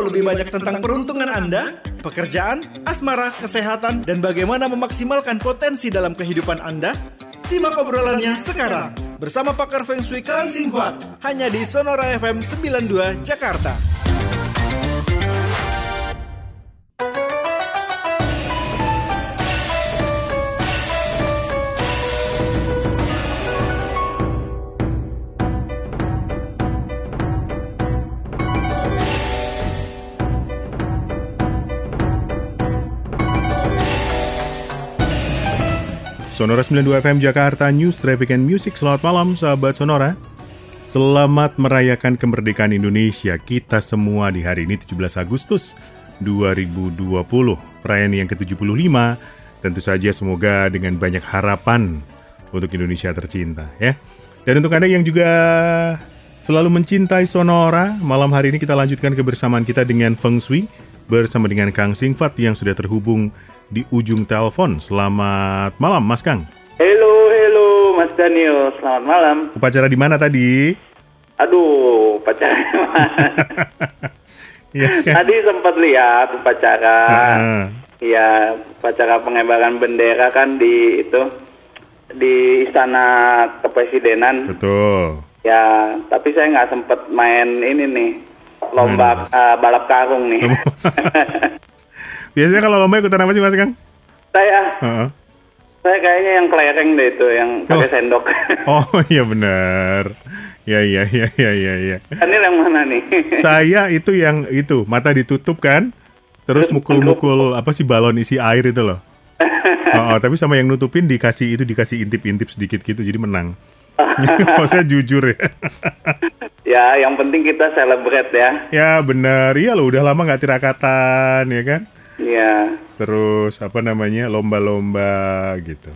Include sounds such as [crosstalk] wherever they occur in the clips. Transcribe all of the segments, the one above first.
tahu lebih banyak tentang peruntungan Anda, pekerjaan, asmara, kesehatan, dan bagaimana memaksimalkan potensi dalam kehidupan Anda? Simak obrolannya sekarang bersama pakar Feng Shui Kang Sing Huat hanya di Sonora FM 92 Jakarta. Sonora 92 FM Jakarta News Traffic and Music. Selamat malam sahabat Sonora. Selamat merayakan kemerdekaan Indonesia kita semua di hari ini 17 Agustus 2020 Perayaan yang ke-75 Tentu saja semoga dengan banyak harapan untuk Indonesia tercinta ya. Dan untuk Anda yang juga selalu mencintai Sonora Malam hari ini kita lanjutkan kebersamaan kita dengan Feng Shui Bersama dengan Kang Singfat yang sudah terhubung di ujung telepon. Selamat malam, Mas Kang. Halo, halo, Mas Daniel. Selamat malam. Upacara di mana tadi? Aduh, upacara [laughs] ya, kan? Tadi sempat lihat upacara. Iya, upacara pengibaran bendera kan di itu di istana kepresidenan. Betul. Ya, tapi saya nggak sempat main ini nih lomba uh, balap karung nih. [laughs] Biasanya kalau lomba ikutan apa sih Mas Kang? Saya. Uh -uh. Saya kayaknya yang kelereng deh itu, yang pakai oh. sendok. [laughs] oh iya benar. Ya ya ya ya ya ya. Ini yang mana nih? [laughs] Saya itu yang itu mata ditutup kan, terus mukul-mukul apa sih balon isi air itu loh. [laughs] oh, oh, tapi sama yang nutupin dikasih itu dikasih intip-intip sedikit gitu jadi menang. Maksudnya jujur ya. ya, yang penting kita celebrate ya. Ya benar, iya lo udah lama nggak tirakatan ya kan. Iya. Terus apa namanya lomba-lomba gitu.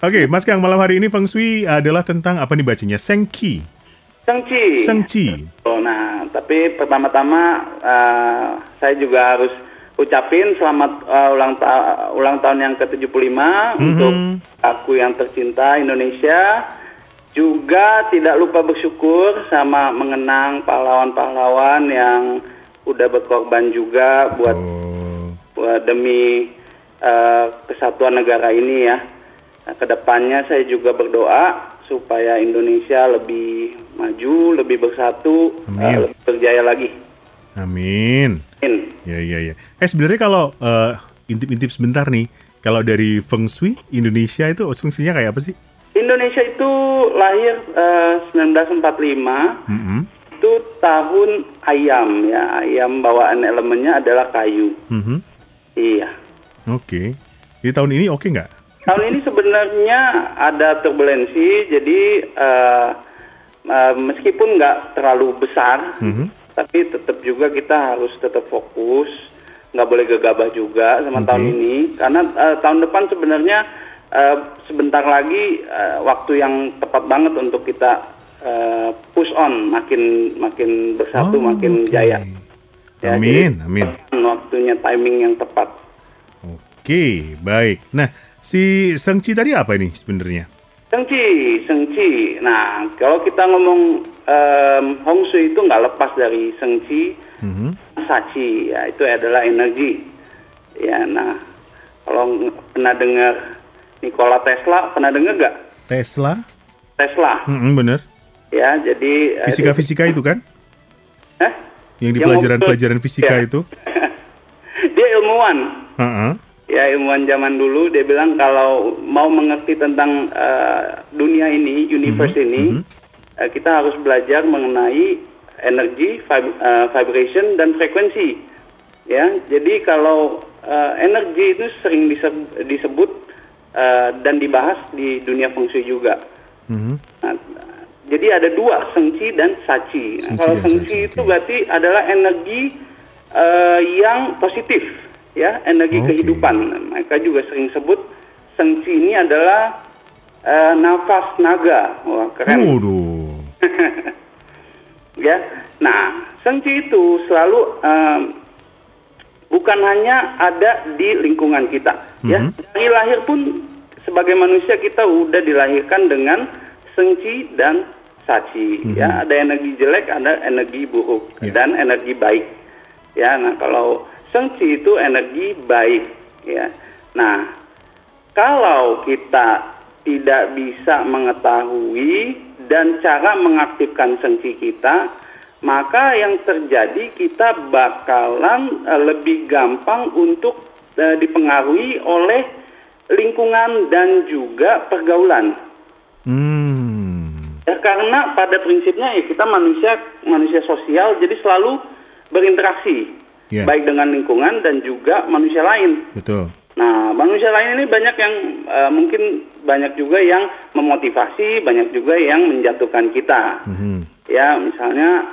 Oke, Mas Kang, malam hari ini Feng Shui adalah tentang apa nih bacanya? Sengqi. Sengqi. Sengqi. Oh, nah, tapi pertama-tama uh, saya juga harus ucapin selamat uh, ulang ta ulang tahun yang ke-75 mm -hmm. untuk aku yang tercinta Indonesia. Juga tidak lupa bersyukur sama mengenang pahlawan-pahlawan yang udah berkorban juga buat oh demi uh, kesatuan negara ini ya. Nah, ke depannya saya juga berdoa supaya Indonesia lebih maju, lebih bersatu, uh, lebih berjaya lagi. Amin. Amin. Ya ya ya. Eh sebenarnya kalau uh, intip-intip sebentar nih, kalau dari Feng Shui Indonesia itu fungsinya kayak apa sih? Indonesia itu lahir uh, 1945. Mm -hmm. Itu tahun ayam ya, ayam bawaan elemennya adalah kayu. Mm -hmm. Iya. Oke. Okay. Di tahun ini oke okay nggak? Tahun ini sebenarnya ada turbulensi, jadi uh, uh, meskipun nggak terlalu besar, mm -hmm. tapi tetap juga kita harus tetap fokus, nggak boleh gegabah juga sama okay. tahun ini, karena uh, tahun depan sebenarnya uh, sebentar lagi uh, waktu yang tepat banget untuk kita uh, push on, makin makin bersatu, oh, makin okay. jaya. Ya, amin, amin. Waktunya timing yang tepat. Oke, baik. Nah, si Sengci tadi apa ini sebenarnya? Sengci, Sengci. Nah, kalau kita ngomong um, Hong Shui itu nggak lepas dari Sengci, mm-hmm. Saci. Ya, itu adalah energi. Ya, nah, kalau pernah dengar Nikola Tesla, pernah dengar nggak? Tesla? Tesla. Mm-hmm, bener. Ya, jadi fisika-fisika itu kan? Hah? Yang di pelajaran-pelajaran fisika ya. itu? [laughs] dia ilmuwan. Uh -uh. Ya ilmuwan zaman dulu dia bilang kalau mau mengerti tentang uh, dunia ini, universe uh -huh. ini, uh -huh. uh, kita harus belajar mengenai energi, vib uh, vibration dan frekuensi. Ya, jadi kalau uh, energi itu sering disebut, disebut uh, dan dibahas di dunia fungsi juga. Uh -huh. nah, jadi ada dua, sengci dan saci. Nah, kalau sengci itu berarti adalah energi uh, yang positif, ya, energi okay. kehidupan. Mereka juga sering sebut sengci ini adalah uh, nafas naga. Wah, keren. Waduh. [laughs] ya. Nah, sengci itu selalu um, bukan hanya ada di lingkungan kita, mm -hmm. ya. Mhm. Dari lahir pun sebagai manusia kita udah dilahirkan dengan sengci dan mm -hmm. ya ada energi jelek ada energi buruk yeah. dan energi baik Ya, nah kalau sengci itu energi baik, ya. Nah, kalau kita tidak bisa mengetahui dan cara mengaktifkan sengci kita, maka yang terjadi kita bakalan uh, lebih gampang untuk uh, dipengaruhi oleh lingkungan dan juga pergaulan. Hmm. Karena pada prinsipnya ya kita manusia manusia sosial, jadi selalu berinteraksi Ya. baik dengan lingkungan dan juga manusia lain. Betul. Nah, manusia lain ini banyak yang uh, mungkin banyak juga yang memotivasi, banyak juga yang menjatuhkan kita. Mhm. Ya, misalnya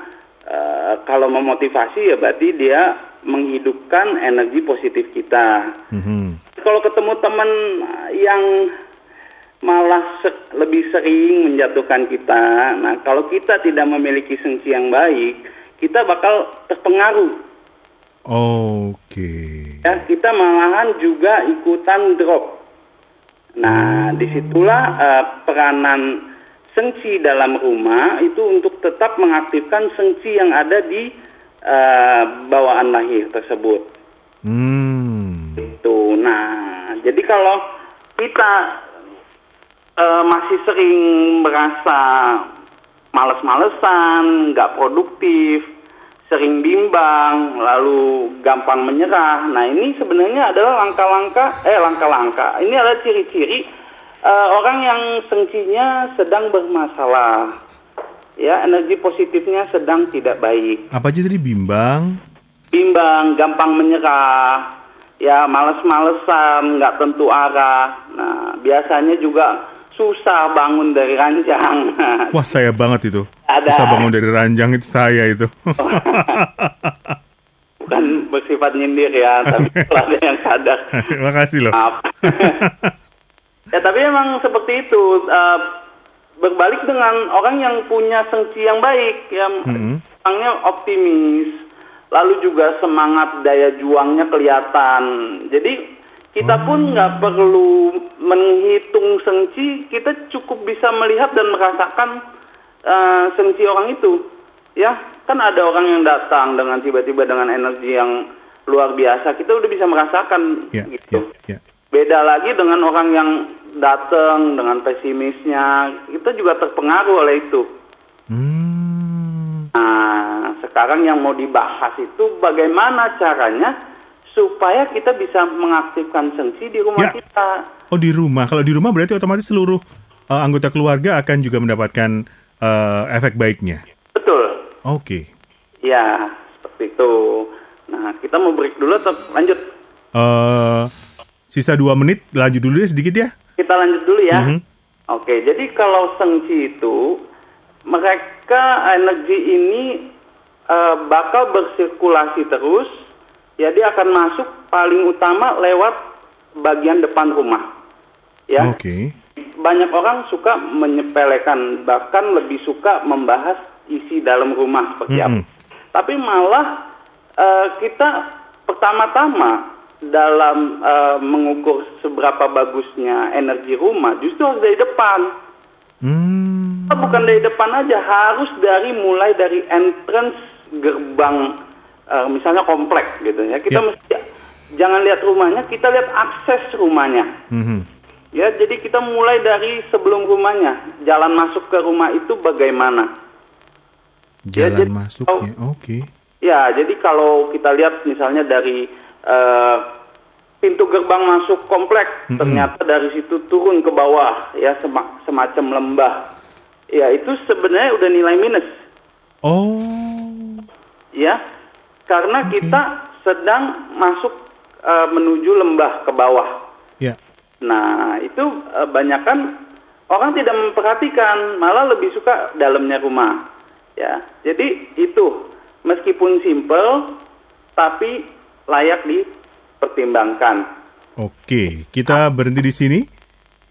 uh, kalau memotivasi ya berarti dia menghidupkan energi positif kita. Mhm. Kalau ketemu teman yang malah se- lebih sering menjatuhkan kita, nah kalau kita tidak memiliki sengsi yang baik, kita bakal terpengaruh. Oke. Ya, kita malahan juga ikutan drop. Nah, di situlah eh, peranan sengsi dalam rumah itu untuk tetap mengaktifkan sengsi yang ada di eh, bawaan lahir tersebut. Hmm. Itu. Nah, jadi kalau kita eh, masih sering merasa males-malesan, nggak produktif, sering bimbang, lalu gampang menyerah. Nah, ini sebenarnya adalah langkah-langkah, eh langkah-langkah. Ini adalah ciri-ciri eh, orang yang sengsinya sedang bermasalah. Ya, energi positifnya sedang tidak baik Apa aja tadi bimbang? bimbang, gampang menyerah, ya males-malesan, nggak tentu arah. Nah, biasanya juga susah bangun dari ranjang. [laughs] Wah, saya banget itu. Ada. Bisa bangun dari ranjang itu saya itu. [laughs] Bukan bersifat nyindir ya, tapi [laughs] ada yang sadar. Makasih loh. Maaf. ya, tapi emang seperti itu. Eh, berbalik dengan orang yang punya sengsi yang baik, ya Mhm. orangnya optimis, lalu juga semangat daya juangnya kelihatan. Jadi kita pun nggak perlu menghitung sengsi, kita cukup bisa melihat dan merasakan eh, sengsi orang itu. Ya, kan ada orang yang datang dengan tiba-tiba dengan energi yang luar biasa, kita udah bisa merasakan Ya, gitu. ya, ya. Beda lagi dengan orang yang datang dengan pesimisnya, kita juga terpengaruh oleh itu. Hmm. Nah, sekarang yang mau dibahas itu bagaimana caranya supaya kita bisa mengaktifkan sengsi di rumah Ya. kita. Oh di rumah. Kalau di rumah berarti otomatis seluruh uh, anggota keluarga akan juga mendapatkan uh, efek baiknya. Betul. Oke. Ya, seperti itu. Nah, kita mau break dulu atau lanjut? Uh, sisa dua menit, lanjut dulu ya sedikit ya. Kita lanjut dulu ya. Mhm. Oke, jadi kalau sengsi itu mereka energi ini eh, bakal bersirkulasi terus. Ya, dia akan masuk paling utama lewat bagian depan rumah. Ya. Oke. Banyak orang suka menyepelekan, bahkan lebih suka membahas isi dalam rumah seperti apa. Mhm. Tapi malah eh, kita pertama-tama dalam eh, mengukur seberapa bagusnya energi rumah justru harus dari depan. Hmm. Bukan dari depan aja, harus dari mulai dari entrance gerbang eh, misalnya kompleks gitu ya. Kita Ya. mesti jangan lihat rumahnya, kita lihat akses rumahnya. Mhm. Ya, jadi kita mulai dari sebelum rumahnya, jalan masuk ke rumah itu bagaimana? Ya, Jalan jadi- masuknya. Oke. Ya, jadi kalau kita lihat misalnya dari eh, pintu gerbang masuk komplek, Mm-mm. ternyata dari situ turun ke bawah, ya sema- semacam lembah. Ya, itu sebenarnya udah nilai minus, Oh. ya, karena Oke. kita sedang masuk eh, menuju lembah ke bawah. Ya. Nah, itu eh, banyak kan orang tidak memperhatikan, malah lebih suka dalamnya rumah. Ya, jadi itu meskipun simple, tapi layak dipertimbangkan. Oke, kita berhenti di sini.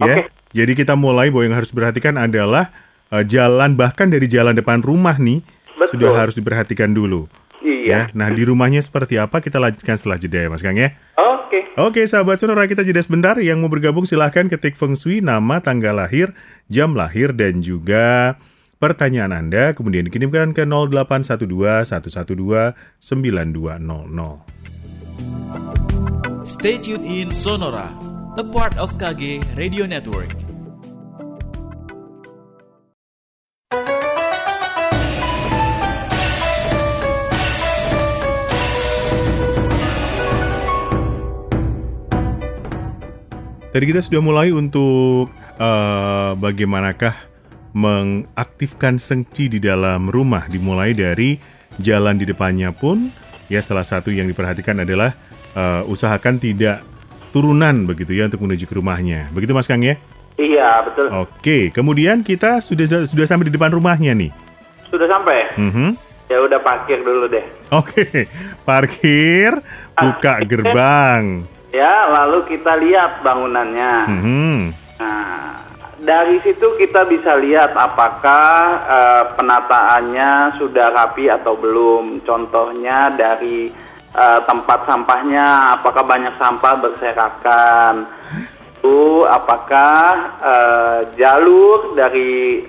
Ya. Jadi kita mulai bahwa yang harus diperhatikan adalah uh, jalan bahkan dari jalan depan rumah nih Betul. sudah harus diperhatikan dulu. Iya. Ya. Nah, di rumahnya seperti apa kita lanjutkan setelah jeda ya, Mas Kang ya. Oke. Oke, sahabat sonora kita jeda sebentar. Yang mau bergabung silahkan ketik Feng Shui, nama, tanggal lahir, jam lahir, dan juga pertanyaan Anda, kemudian dikirimkan ke 0812 112 9200. Stay tuned in Sonora, a part of KG Radio Network. Tadi kita sudah mulai untuk uh, bagaimanakah mengaktifkan sengci di dalam rumah dimulai dari jalan di depannya pun ya salah satu yang diperhatikan adalah uh, usahakan tidak turunan begitu ya untuk menuju ke rumahnya. Begitu Mas Kang ya? Iya, betul. Oke, kemudian kita sudah sudah sampai di depan rumahnya nih. Sudah sampai? Mhm. Ya udah parkir dulu deh. Oke, [laughs] parkir, buka gerbang. Ya, lalu kita lihat bangunannya. Mhm. Nah, dari situ kita bisa lihat apakah eh, penataannya sudah rapi atau belum. Contohnya dari eh, tempat sampahnya, apakah banyak sampah berserakan. Lalu apakah eh, jalur dari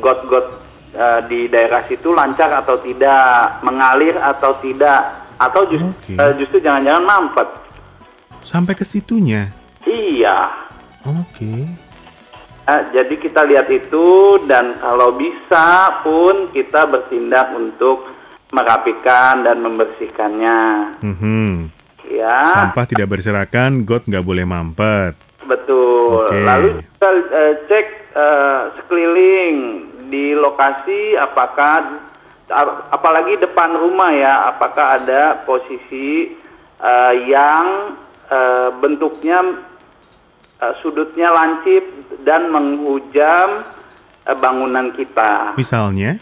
got-got eh, di daerah situ lancar atau tidak, mengalir atau tidak, atau just- Oke. eh, justru jangan-jangan mampet. Sampai ke situnya. Iya. Oke. Eh, jadi kita lihat itu dan kalau bisa pun kita bertindak untuk merapikan dan membersihkannya. Mhm. Ya, Sampah tidak berserakan, got nggak boleh mampet. betul. Oke. Lalu kita eh, cek eh, sekeliling di lokasi apakah ap- apalagi depan rumah ya, apakah ada posisi eh, yang eh, bentuknya eh, sudutnya lancip dan menghujam eh, bangunan kita. Misalnya,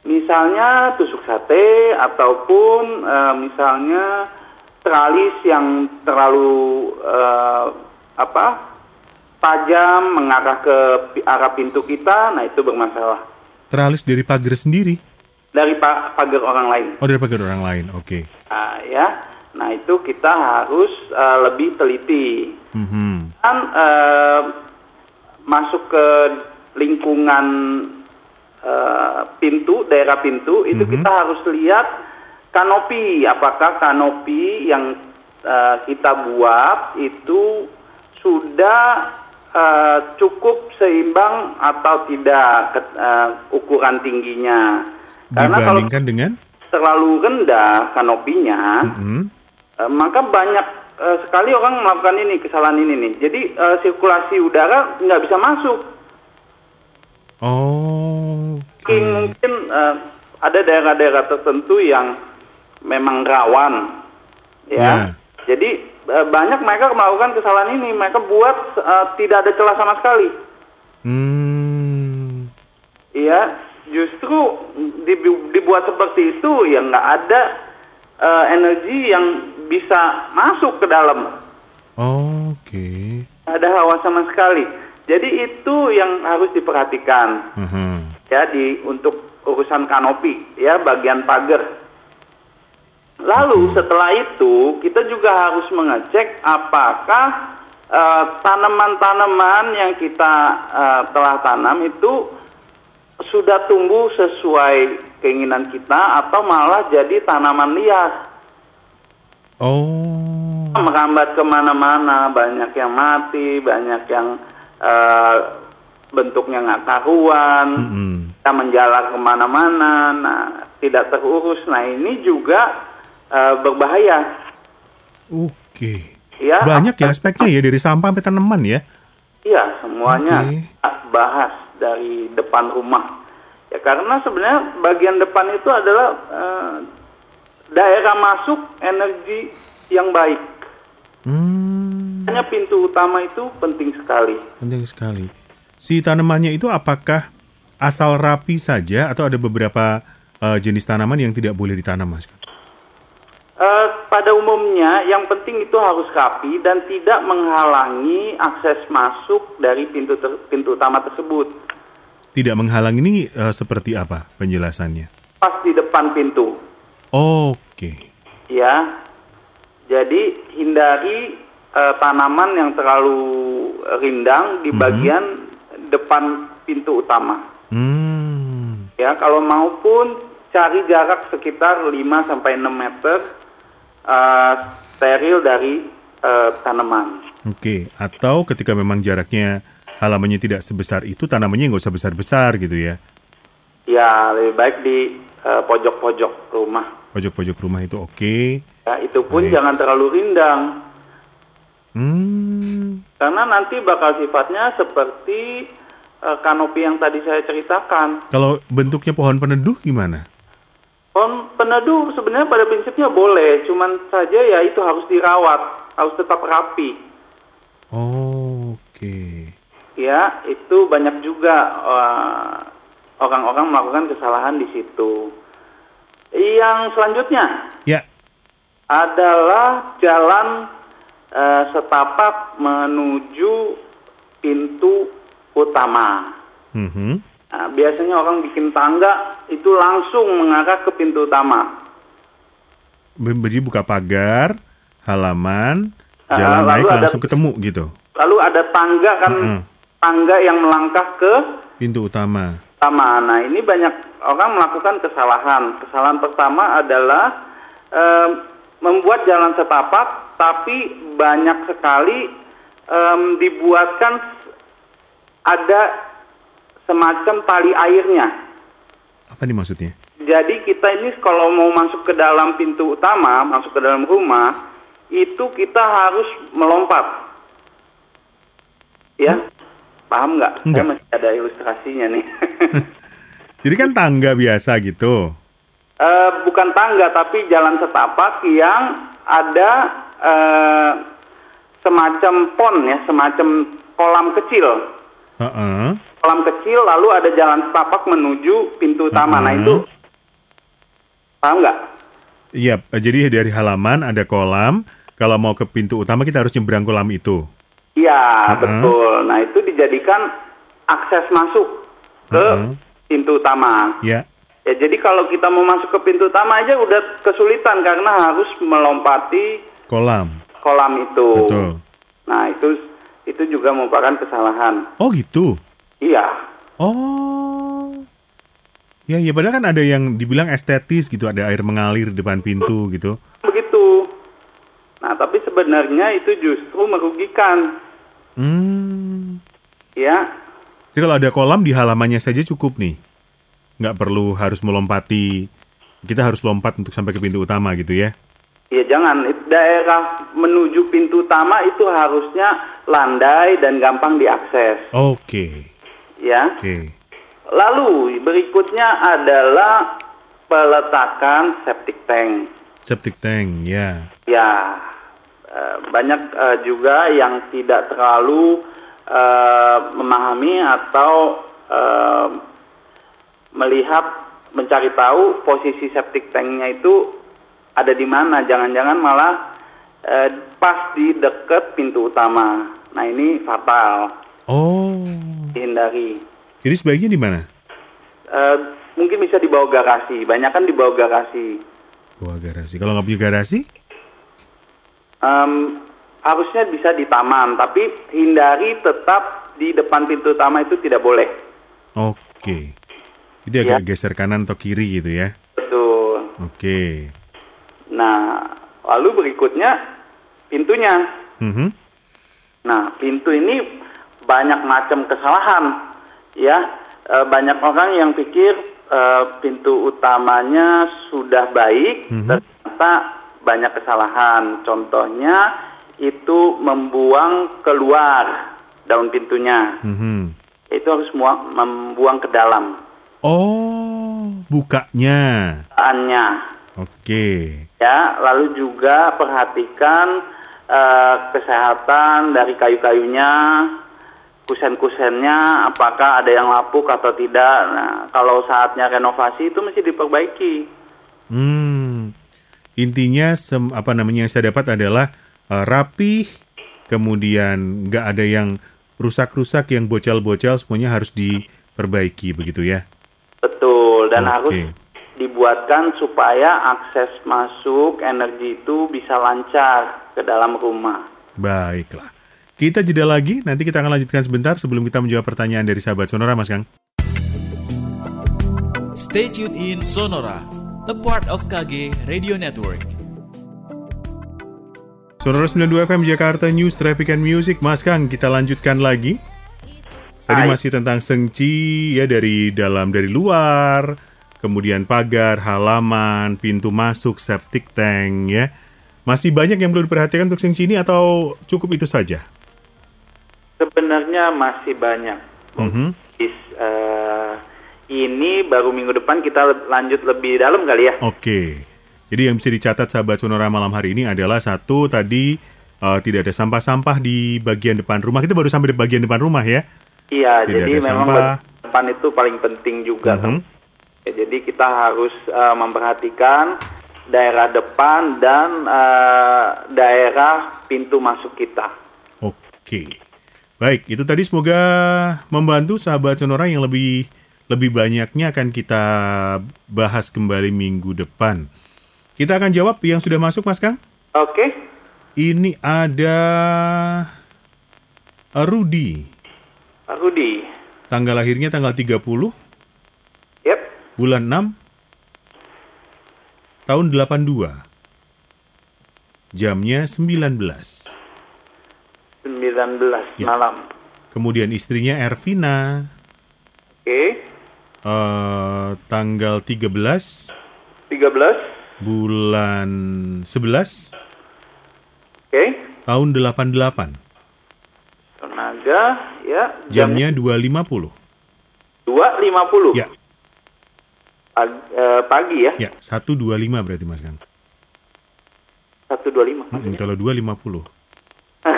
Misalnya tusuk sate ataupun eh, misalnya teralis yang terlalu eh, apa tajam mengarah ke arah pintu kita, nah itu bermasalah. teralis dari pagar sendiri. Dari pa- pagar orang lain, Oh, dari pagar orang lain. Oke. Ah, ya. Nah itu kita harus eh, lebih teliti. Mhm. kan eh, masuk ke lingkungan eh, pintu daerah pintu itu Mhm. kita harus lihat kanopi apakah kanopi yang eh, kita buat itu sudah eh, cukup seimbang atau tidak ke- eh, ukuran tingginya karena kalau Dibandingkan dengan terlalu rendah kanopinya Mhm. Eh, maka banyak eh, sekali orang melakukan ini kesalahan ini nih. Jadi eh, sirkulasi udara nggak bisa masuk. Oh. Mungkin, mungkin eh, ada daerah-daerah tertentu yang memang rawan, ya. Ya. Jadi eh, banyak mereka melakukan kesalahan ini. Mereka buat eh, tidak ada celah sama sekali. Hmm. Iya, justru dibu- dibuat seperti itu ya nggak ada eh, energi yang bisa masuk ke dalam. Oke. ada hawa sama sekali. Jadi itu yang harus diperhatikan Mhm. ya di untuk urusan kanopi ya bagian pagar. Lalu setelah itu kita juga harus mengecek apakah eh, tanaman-tanaman yang kita eh, telah tanam itu sudah tumbuh sesuai keinginan kita atau malah jadi tanaman liar Oh. merambat ke mana-mana, banyak yang mati, banyak yang eh, bentuknya nggak karuan, Mhm. kita menjalar ke mana-mana, nah tidak terurus. Nah ini juga eh, berbahaya. Oke. Ya, Banyak ya aspeknya ya dari sampah sampai tanaman ya. Iya, semuanya kita bahas dari depan rumah. Ya karena sebenarnya bagian depan itu adalah eh, daerah masuk energi yang baik. Hmm. Hanya pintu utama itu penting sekali. Penting sekali. Si tanamannya itu apakah asal rapi saja atau ada beberapa eh, jenis tanaman yang tidak boleh ditanam, Mas? Eh, pada umumnya yang penting itu harus rapi dan tidak menghalangi akses masuk dari pintu ter- pintu utama tersebut. Tidak menghalang ini eh, seperti apa penjelasannya? Pas di depan pintu, Oke. ya. Jadi hindari eh, tanaman yang terlalu rindang di bagian depan pintu utama. Hmm. Ya, kalau maupun cari jarak sekitar 5 sampai 6 meter eh, steril dari eh, tanaman. Oke, atau ketika memang jaraknya halamannya tidak sebesar itu, tanamannya nggak usah besar-besar gitu ya. Ya, lebih baik di pojok-pojok rumah. Pojok-pojok rumah itu oke. Ya, itu pun Baik. jangan terlalu rindang. Hmm, Karena nanti bakal sifatnya seperti eh, kanopi yang tadi saya ceritakan. kalau bentuknya pohon peneduh gimana? Pohon peneduh sebenarnya pada prinsipnya boleh, cuman saja ya itu harus dirawat, harus tetap rapi. Oh, oke. Ya, itu banyak juga eh, orang-orang melakukan kesalahan di situ. Yang selanjutnya Ya, adalah jalan eh, setapak menuju pintu utama. mhm. Nah, biasanya orang bikin tangga itu langsung mengarah ke pintu utama. Jadi buka pagar, halaman, Ah, jalan lalu naik ada- langsung ketemu gitu. Lalu ada tangga kan, Mm-mm. tangga yang melangkah ke Pintu utama. Utama. Nah, ini banyak orang melakukan kesalahan. Kesalahan pertama adalah em, membuat jalan setapak, tapi banyak sekali em, dibuatkan ada semacam tali airnya. Apa nih maksudnya? Jadi kita ini kalau mau masuk ke dalam pintu utama, masuk ke dalam rumah, itu kita harus melompat. Ya, paham nggak? Saya masih ada ilustrasinya nih. [laughs] Jadi kan tangga biasa gitu. Eh, bukan tangga tapi jalan setapak yang ada eh, semacam pon ya, semacam kolam kecil. Heeh. Kolam kecil lalu ada jalan setapak menuju pintu utama. Nah Mhm. itu paham nggak? Iya, eh, jadi dari halaman ada kolam. Kalau mau ke pintu utama kita harus nyebrang kolam itu. Iya Mhm. betul. Nah itu dijadikan akses masuk ke Mhm. pintu utama. Ya. Ya jadi kalau kita mau masuk ke pintu utama aja udah kesulitan karena harus melompati Kolam. kolam itu. Betul. Nah itu itu juga merupakan kesalahan. Oh gitu. Iya. Oh. Ya, ya padahal kan ada yang dibilang estetis gitu, ada air mengalir di depan pintu gitu. Nah tapi sebenarnya itu justru merugikan. Hmm. Ya. Jadi kalau ada kolam di halamannya saja cukup nih. Nggak perlu harus melompati. Kita harus lompat untuk sampai ke pintu utama gitu ya. Ya jangan daerah menuju pintu utama itu harusnya landai dan gampang diakses. Oke. Ya. Oke. Lalu berikutnya adalah peletakan septic tank. Septic tank, ya. Ya, eh, banyak eh, juga yang tidak terlalu eh, memahami atau eh, melihat mencari tahu posisi septic tanknya itu ada di mana. Jangan-jangan malah eh, pas di dekat pintu utama. Nah ini fatal, Oh. dihindari. Jadi sebaiknya di mana? Eh, mungkin bisa dibawa garasi, banyak kan dibawa garasi. Wah, garasi. Kalau nggak punya garasi? Em, harusnya bisa di taman, tapi hindari tetap di depan pintu utama itu tidak boleh. Oke. Jadi agak geser kanan atau kiri gitu ya. Betul. Oke. Nah, lalu berikutnya pintunya. Mhm. Nah, pintu ini banyak macam kesalahan, ya. E, banyak orang yang pikir e, pintu utamanya sudah baik, Mhm. ternyata banyak kesalahan. Contohnya itu membuang keluar daun pintunya. Mhm. Itu harus muang- membuang ke dalam. Oh, bukanya. Bahannya. Oke. ya lalu juga perhatikan eh, kesehatan dari kayu-kayunya kusen-kusennya apakah ada yang lapuk atau tidak nah kalau saatnya renovasi itu mesti diperbaiki Hmm. Intinya sem- apa namanya yang saya dapat adalah eh, rapih, kemudian nggak ada yang rusak-rusak, yang bocel-bocel, semuanya harus diperbaiki begitu ya. betul dan Oke. harus dibuatkan supaya akses masuk energi itu bisa lancar ke dalam rumah Baiklah. Kita jeda lagi, nanti kita akan lanjutkan sebentar sebelum kita menjawab pertanyaan dari sahabat Sonora, Mas Kang. Stay tuned in Sonora, a part of KG Radio Network. Sonora 92 FM Jakarta News Traffic and Music Mas Kang kita lanjutkan lagi Tadi Hai. masih tentang sengci ya dari dalam dari luar Kemudian pagar, halaman, pintu masuk, septic tank ya Masih banyak yang perlu diperhatikan untuk sengci ini atau cukup itu saja? Sebenarnya masih banyak. Mhm. Is- eh, ini baru minggu depan kita lanjut lebih dalam kali ya. Oke Jadi yang bisa dicatat sahabat Sonora malam hari ini adalah satu tadi eh, tidak ada sampah-sampah di bagian depan rumah Kita baru sampai di bagian depan rumah ya Iya, Tidak jadi ada memang sampah. depan itu paling penting juga. kan. Mhm. Ya, jadi kita harus eh, memperhatikan daerah depan dan eh, daerah pintu masuk kita. Oke. Baik, itu tadi semoga membantu sahabat Sonora yang lebih lebih banyaknya akan kita bahas kembali minggu depan. Kita akan jawab yang sudah masuk, Mas Kang. Oke, Ini ada Rudi. Rudi. Tanggal lahirnya tanggal 30 Yep. bulan 6 tahun 82. Jamnya 19. 19 Ya. malam. Kemudian istrinya Ervina Oke. Eh tanggal 13 13. bulan 11 Oke. tahun 88. Tenaga, ya. Jamnya 2.50. 2.50. Ya, Pagi, eh, pagi ya. ya, 1.25 berarti Mas Kang. 125. Mm, kalau 2.50. [laughs]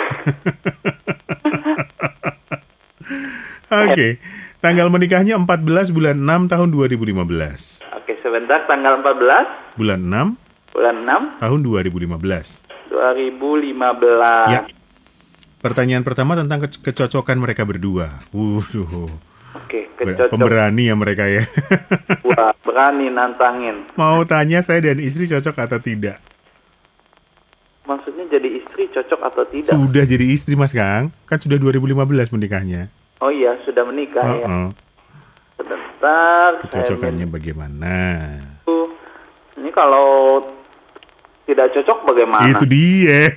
[laughs] Oke, tanggal menikahnya 14 bulan 6 tahun 2015. Oke, sebentar tanggal 14 Bulan 6 bulan 6 tahun 2015. 2015. Ya. Pertanyaan pertama tentang ke- kecocokan mereka berdua. Wuduh. Oke, Ber- kecocok. Pemberani ya mereka ya. [laughs] Wah, berani nantangin. Mau tanya saya dan istri cocok atau tidak? Maksudnya jadi istri cocok atau tidak? Sudah jadi istri Mas Kang. Kan sudah 2015 menikahnya. Oh iya, sudah menikah ya. Heeh. Sebentar. saya Kecocokannya bagaimana? minum. Ini kalau tidak cocok bagaimana? Itu dia.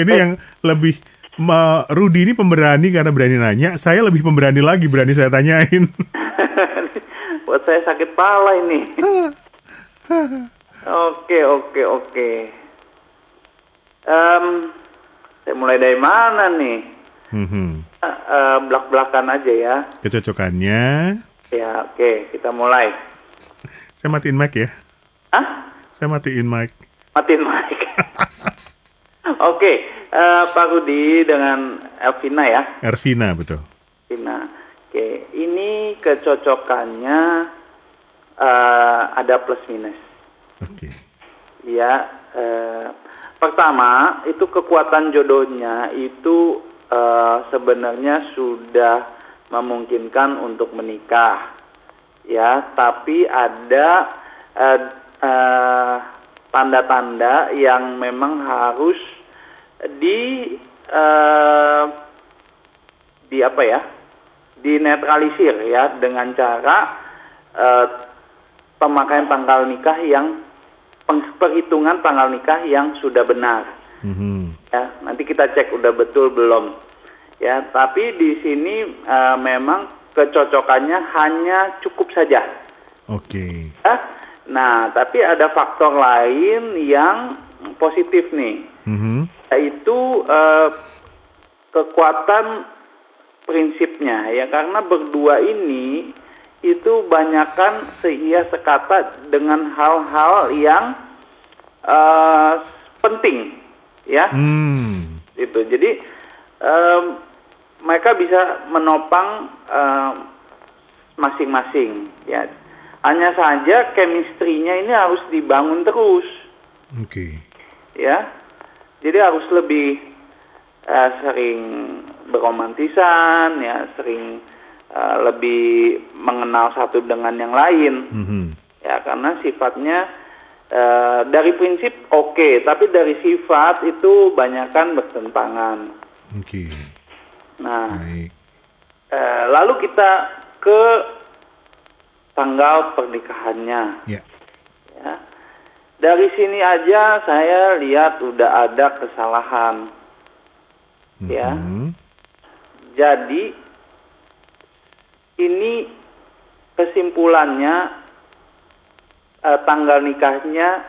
ini yang lebih Ma, Rudi ini pemberani karena berani nanya. Saya lebih pemberani lagi berani saya tanyain. [laughs] Buat saya sakit pala ini. [laughs] Oke, oke, oke. Em, saya mulai dari mana nih? Mhm. Eh, eh, belak-belakan aja ya. Kecocokannya. Ya, oke, kita mulai. Saya matiin mic ya. Hah? Saya matiin mic. Matiin mic. [laughs] oke, eh, Pak Rudi dengan Elvina ya. Ervina betul. Elvina. Oke, ini kecocokannya eh, ada plus minus. Oke. Ya, eh, pertama itu kekuatan jodohnya itu eh, sebenarnya sudah memungkinkan untuk menikah, ya. Tapi ada eh, eh, tanda-tanda yang memang harus di eh, di apa ya, dinetralisir ya dengan cara eh, pemakaian tanggal nikah yang peng- perhitungan tanggal nikah yang sudah benar Mhm. ya nanti kita cek udah betul belum ya tapi di sini eh, memang kecocokannya hanya cukup saja Oke. ya nah tapi ada faktor lain yang positif nih Mhm. yaitu eh, kekuatan prinsipnya ya karena berdua ini itu banyakkan seia sekata dengan hal-hal yang eh, penting ya. Hmm. itu jadi em, mereka bisa menopang masing-masing ya. Hanya saja chemistry-nya ini harus dibangun terus. Oke. ya. Jadi harus lebih eh, sering beromantisan ya sering eh, lebih mengenal satu dengan yang lain Mhm. ya karena sifatnya eh, dari prinsip oke tapi dari sifat itu banyakkan bertentangan Oke. nah Baik. eh, lalu kita ke tanggal pernikahannya. Ya. Ya. Dari sini aja saya lihat udah ada kesalahan. Ya. Mhm. Jadi ini kesimpulannya eh, tanggal nikahnya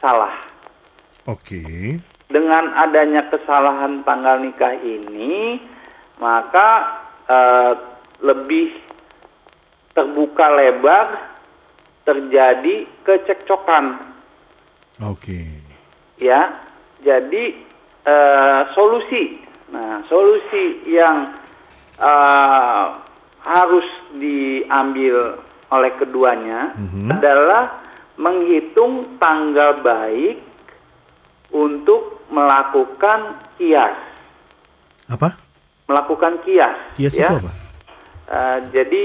salah. Oke. Dengan adanya kesalahan tanggal nikah ini, maka eh, lebih terbuka lebar terjadi kecekcokan Oke. ya. Jadi eh, solusi, nah solusi yang eh, harus diambil oleh keduanya Mhm. adalah menghitung tanggal baik untuk melakukan kias, Apa? melakukan kias. Kias ya. itu apa? Eh, jadi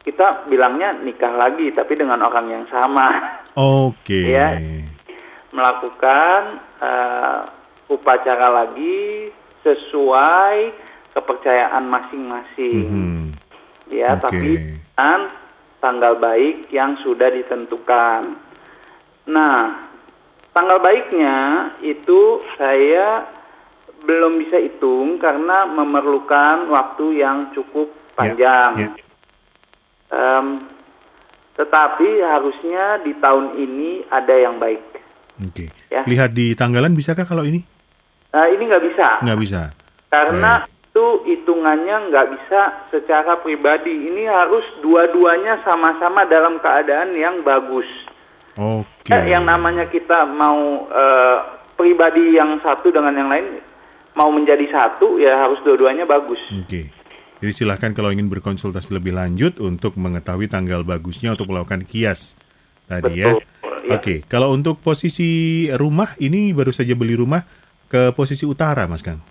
kita bilangnya nikah lagi, tapi dengan orang yang sama. Oke. [laughs] Ya. melakukan eh, upacara lagi sesuai kepercayaan masing-masing Mhm. ya Oke. tapi dengan tanggal baik yang sudah ditentukan nah tanggal baiknya itu saya belum bisa hitung karena memerlukan waktu yang cukup panjang ya. Em, tetapi harusnya di tahun ini ada yang baik Oke. Ya. Lihat di tanggalan bisakah kalau ini? Nah, ini nggak bisa. Nggak bisa. Karena itu hitungannya nggak bisa secara pribadi. Ini harus dua-duanya sama-sama dalam keadaan yang bagus. Oke. Ya, yang namanya kita mau eh, pribadi yang satu dengan yang lain mau menjadi satu ya harus dua-duanya bagus. Oke. Jadi silahkan kalau ingin berkonsultasi lebih lanjut untuk mengetahui tanggal bagusnya untuk melakukan kias tadi ya. Betul, ya. Oke, kalau untuk posisi rumah ini baru saja beli rumah ke posisi utara, Mas Kang.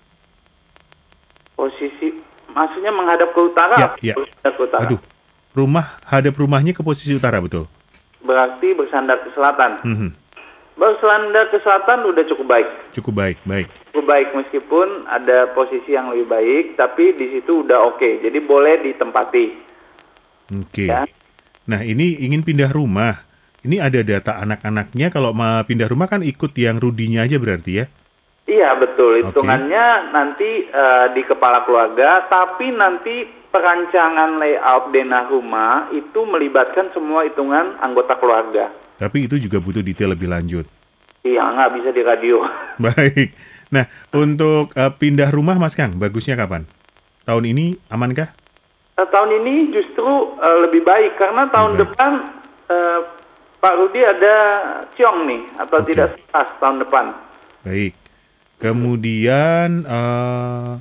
Posisi maksudnya menghadap ke utara. Ya, ya. Menghadap ke utara. Aduh, rumah hadap rumahnya ke posisi utara betul. Berarti bersandar ke selatan. Mhm. Bersandar ke selatan udah cukup baik. Cukup baik, baik. cukup baik meskipun ada posisi yang lebih baik, tapi di situ udah oke. Jadi boleh ditempati. Oke. Ya. Nah, ini ingin pindah rumah. Ini ada data anak-anaknya kalau mau pindah rumah kan ikut yang rudinya aja berarti ya? Iya betul. Hitungannya nanti eh, di kepala keluarga, tapi nanti perancangan layout denah rumah itu melibatkan semua hitungan anggota keluarga. Tapi itu juga butuh detail lebih lanjut. Iya nggak bisa di radio. [laughs] Baik. Nah, untuk eh, pindah rumah Mas Kang, bagusnya kapan? Tahun ini amankah? Eh, tahun ini justru eh, lebih baik karena tahun baik. depan eh, Pak Rudi ada ciong nih atau Oke. tidak pas tahun depan. Baik. Kemudian eh,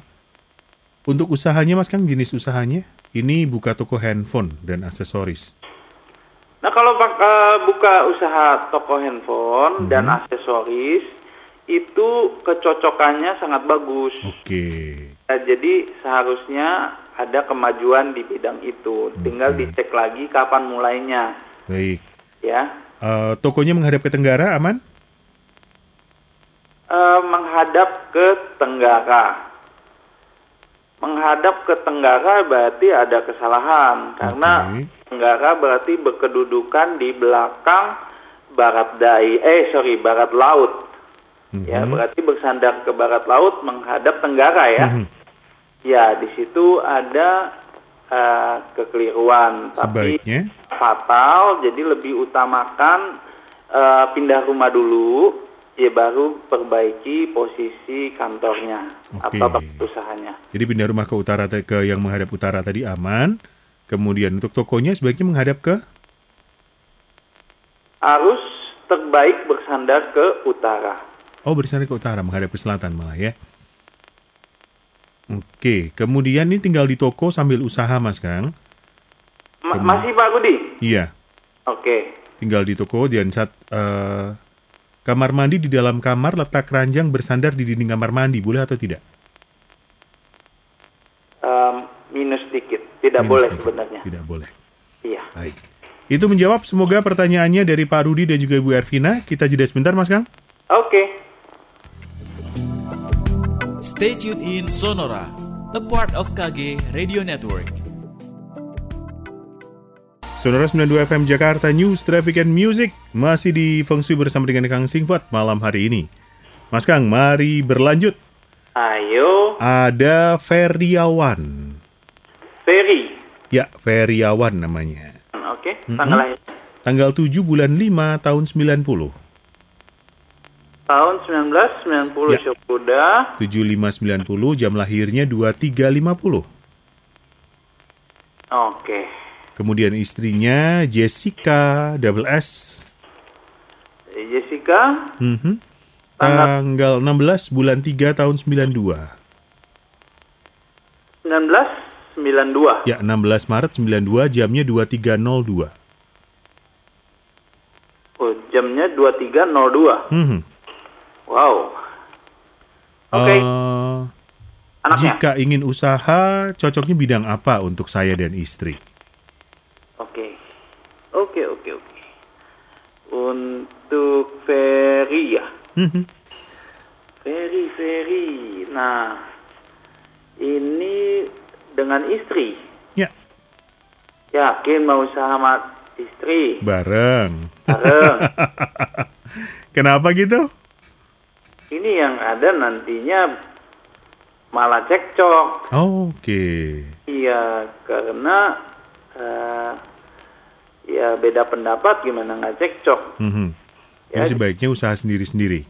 untuk usahanya Mas Kang, jenis usahanya ini buka toko handphone dan aksesoris. Nah kalau eh, buka usaha toko handphone Mhm. dan aksesoris itu kecocokannya sangat bagus. Oke. Nah, jadi seharusnya ada kemajuan di bidang itu. Tinggal Oke. dicek lagi kapan mulainya, Baik. ya. Eh, tokonya menghadap ke tenggara aman? Eh, menghadap ke tenggara. Menghadap ke tenggara berarti ada kesalahan karena tenggara berarti berkedudukan di belakang barat dai. Eh sorry barat laut. Ya Mhm. berarti bersandar ke barat laut menghadap tenggara ya. Mhm. Ya di situ ada eh, kekeliruan tapi Sebaiknya fatal jadi lebih utamakan eh, pindah rumah dulu ya baru perbaiki posisi kantornya Oke. atau tempat usahanya. Jadi pindah rumah ke utara ke yang menghadap utara tadi aman. Kemudian untuk tokonya sebaiknya menghadap ke Harus terbaik bersandar ke utara. Oh, bersandar ke utara, menghadap ke selatan malah ya. Oke, kemudian ini tinggal di toko sambil usaha, Mas Kang. Ma- Kem- masih Pak Budi? Iya, Oke. tinggal di toko dan saat eh, kamar mandi di dalam kamar letak keranjang bersandar di dinding kamar mandi, boleh atau tidak? Em, minus dikit. Tidak Minus boleh sedikit. sebenarnya. Tidak boleh. Iya. Baik. Itu menjawab semoga pertanyaannya dari Pak Rudi dan juga Ibu Ervina. Kita jeda sebentar, Mas Kang. Oke. Stay tuned in Sonora, a part of KG Radio Network. Saudara 92 FM Jakarta News Traffic and Music masih di Feng Shui bersama dengan Kang Singfat malam hari ini. Mas Kang, mari berlanjut. Ayo, Ada Feriawan. Ferry. Ya, Feriawan namanya. Oke, tanggal lahir. Tanggal 7 bulan 5 tahun 90. Tahun 1990 Ya. Syukuda. 7590 jam lahirnya 2350. Oke. Kemudian istrinya Jessica double S. Jessica, Mhm. Tanggal- Tanggal 16 bulan 3 tahun 92. 1992. Ya, 16 Maret 92 jamnya 2302. Oh, jamnya 2302. Mhm. Wow. Oke, Eh, anaknya. jika ingin usaha, cocoknya bidang apa untuk saya dan istri? Oke. Oke, oke. Untuk Ferry ya. Mhm. Ferry, Ferry. Nah, ini dengan istri. Ya, Yakin mau usaha sama istri? bareng. Bareng. [laughs] Kenapa gitu? ini yang ada nantinya malah cekcok. Oke. Iya, karena eh, ya beda pendapat gimana nggak cekcok. Mhm. Ya, Jadi sebaiknya usaha sendiri-sendiri.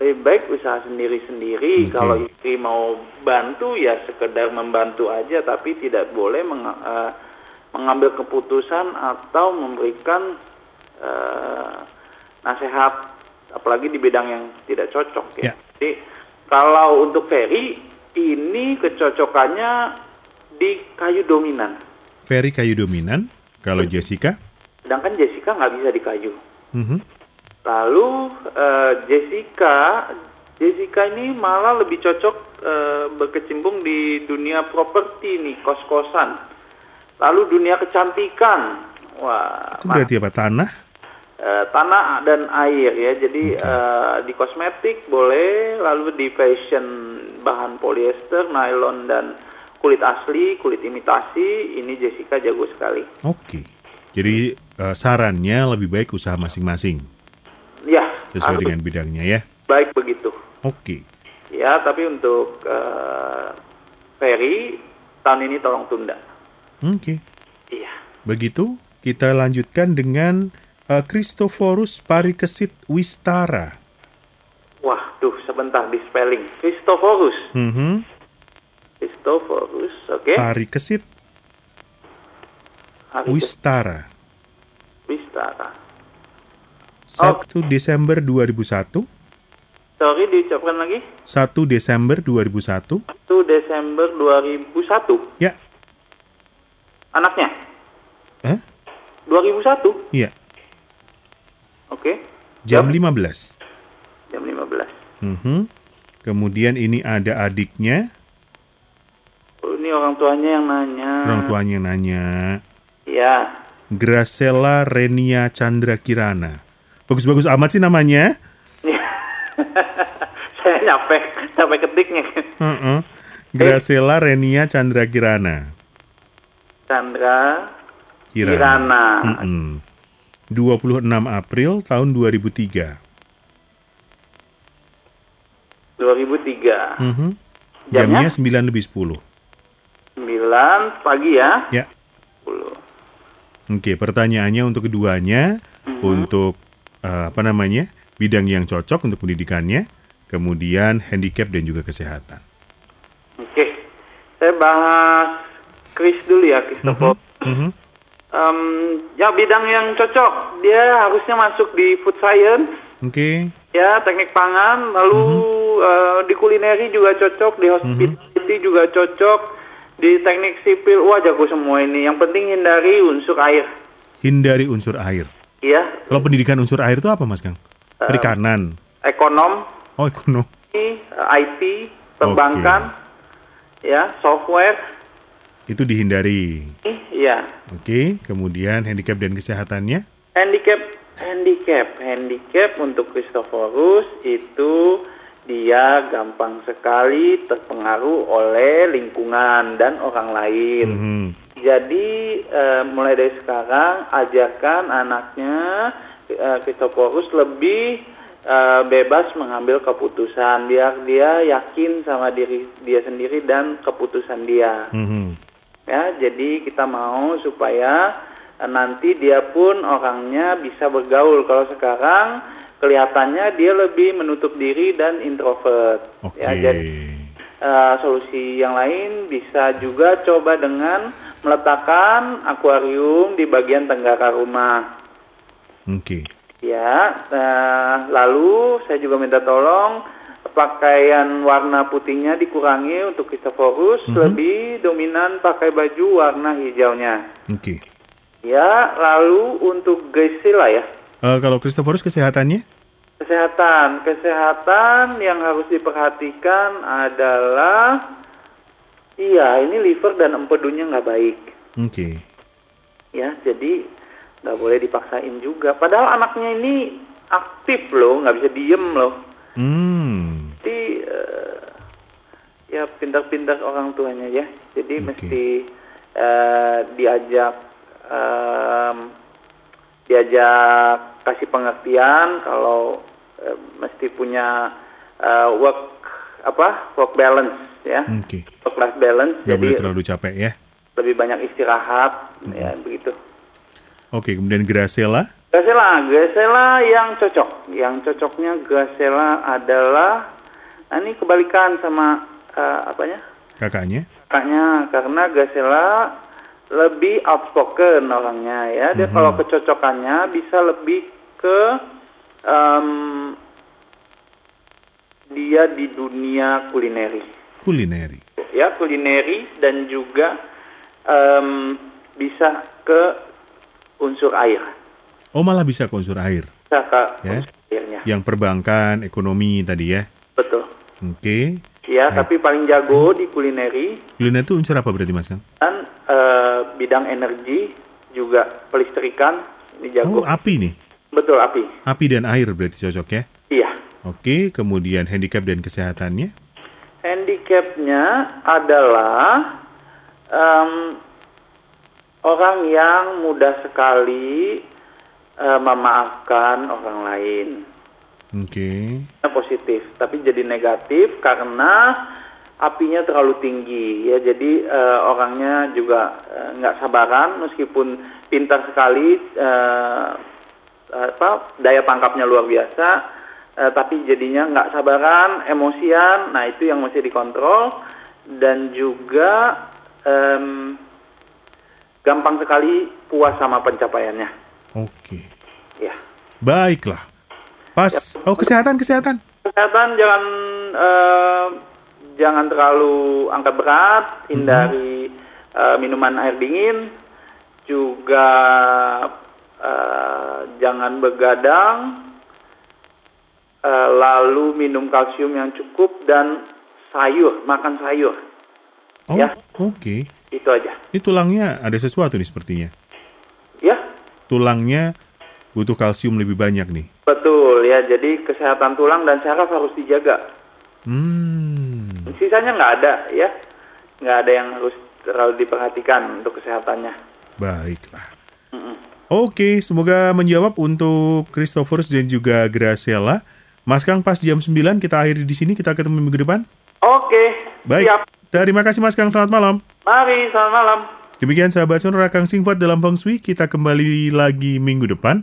Lebih baik usaha sendiri-sendiri. Oke. Kalau istri mau bantu ya sekedar membantu aja, tapi tidak boleh meng- eh, mengambil keputusan atau memberikan eh, nasihat, apalagi di bidang yang tidak cocok ya. Ya. Jadi kalau untuk Ferry ini kecocokannya di kayu dominan, Ferry kayu dominan. Kalau Jessica? Sedangkan Jessica nggak bisa di kayu. Mhm. Lalu eh, Jessica, Jessica ini malah lebih cocok eh, berkecimpung di dunia properti nih, kos-kosan. Lalu dunia kecantikan, wah, Itu berarti apa? Tanah? eh, tanah dan air ya. Jadi Oke. eh, di kosmetik boleh, lalu di fashion bahan polyester, nylon dan kulit asli, kulit imitasi, ini Jessica jago sekali. Oke. Jadi eh, sarannya lebih baik usaha masing-masing Ya, sesuai dengan bidangnya ya. baik begitu. Oke. Ya, tapi untuk eh, Ferry tahun ini tolong tunda. Oke. Iya. Begitu kita lanjutkan dengan eh, Christophorus parikesit wistara. Wah, duh sebentar di spelling. Christophorus. Mhm. Christophorus, oke. Parikesit Hari wistara. Wistara. 1 Desember 2001. Sorry, diucapkan lagi. 1 Desember 2001. 1 Desember 2001. Ya. Anaknya? Eh? 2001? Iya. Oke. Jam 15. Jam 15. Mhm. Kemudian ini ada adiknya, Oh, ini orang tuanya yang nanya. orang tuanya nanya. Ya. Gracella Renia Chandra Kirana. Bagus-bagus amat sih namanya. [laughs] Saya nyampe, nyampe ketiknya. Heeh. Gracella Renia Chandra Kirana. Chandra Kirana. Kirana. Mm-mm. 26 April tahun 2003. 2003. Mhm. Jamnya? Jamnya 9 lebih 10. 9 pagi ya. Ya. 10. Oke, pertanyaannya untuk keduanya, untuk eh, apa namanya, bidang yang cocok untuk pendidikannya, kemudian handicap dan juga kesehatan. Oke. Saya bahas Chris dulu ya, Christopher. Mhm. Em, ya bidang yang cocok, dia harusnya masuk di food science, Oke, ya teknik pangan, lalu eh, di kulineri juga cocok, di hospitality juga cocok, di teknik sipil, wah jago semua ini. Yang penting hindari unsur air, hindari unsur air. ya. Kalau pendidikan unsur air itu apa, Mas Kang? Perikanan. Ekonom, Oh, ekonomi. eh, IT, perbankan, ya, software, Itu dihindari. eh, ya. Oke, kemudian handicap dan kesehatannya. Handicap, handicap, handicap untuk Christophorus itu dia gampang sekali terpengaruh oleh lingkungan dan orang lain. Mhm. Jadi eh, mulai dari sekarang ajarkan anaknya eh, Christophorus lebih eh, bebas mengambil keputusan biar dia yakin sama diri dia sendiri dan keputusan dia. Mhm. Ya, jadi kita mau supaya nanti dia pun orangnya bisa bergaul. Kalau sekarang kelihatannya dia lebih menutup diri dan introvert. Oke. Ya, jadi eh, solusi yang lain bisa juga coba dengan meletakkan akuarium di bagian tenggara rumah. Oke. Ya, eh, lalu saya juga minta tolong pakaian warna putihnya dikurangi untuk Christophorus, lebih dominan pakai baju warna hijaunya. Oke. Ya, lalu untuk Gisela ya, Eh, kalau Christophorus kesehatannya? kesehatan, kesehatan yang harus diperhatikan adalah, iya ini liver dan empedunya nggak baik. Oke. ya jadi nggak boleh dipaksain juga padahal anaknya ini aktif loh nggak bisa diem loh Hmm. jadi eh, ya pintar-pintar orang tuanya ya jadi Oke. mesti eh, diajak em, diajak kasih pengertian kalau eh, mesti punya eh, work apa work balance ya Oke. work life balance boleh jadi terlalu capek ya. lebih banyak istirahat ya begitu Oke, kemudian Gracella. Gracella, Gracella yang cocok. Yang cocoknya Gracella adalah nah ini kebalikan sama eh, apanya? Kakaknya. Kakaknya karena Gracella lebih outspoken orangnya ya. Dia kalau kecocokannya bisa lebih ke em, dia di dunia kulineri. Kulineri. Ya, kulineri dan juga em, bisa ke unsur air. Oh, malah bisa ke unsur air. Bisa ke Ya. unsur airnya. Yang perbankan, ekonomi tadi ya. Betul. Oke. Ya, tapi paling jago di kulineri Kuliner itu unsur apa berarti Mas dan eh, bidang energi juga pelistrikan ini Oh, jago. api nih. Betul api. Api dan air berarti cocok ya. Iya. Oke, kemudian handicap dan kesehatannya. Handicapnya adalah em, orang yang mudah sekali eh, memaafkan orang lain. Oke. positif, tapi jadi negatif karena apinya terlalu tinggi ya. Jadi eh, orangnya juga eh, nggak sabaran meskipun pintar sekali eh, apa daya tangkapnya luar biasa, eh, tapi jadinya nggak sabaran, emosian. Nah itu yang mesti dikontrol dan juga em, gampang sekali puas sama pencapaiannya. Oke. Ya. Baiklah. Pas. Oh, kesehatan, kesehatan. kesehatan jangan eh, jangan terlalu angkat berat, hindari eh, minuman air dingin, juga eh, jangan begadang, eh, lalu minum kalsium yang cukup dan sayur, makan sayur, Oh, Ya. oke. itu aja. Ini tulangnya ada sesuatu nih sepertinya. Ya, Tulangnya butuh kalsium lebih banyak nih. betul ya. Jadi kesehatan tulang dan saraf harus dijaga. Hmm. Sisanya nggak ada ya, nggak ada yang harus terlalu diperhatikan untuk kesehatannya. Baiklah. Oke, semoga menjawab untuk Christophorus dan juga Graciela. Mas Kang pas jam 9 kita akhiri di sini, kita ketemu minggu depan. Oke, Baik. siap. Terima kasih Mas Kang, selamat malam. Mari, selamat malam. Demikian sahabat sonora Kang Singfat dalam Feng Shui, kita kembali lagi minggu depan.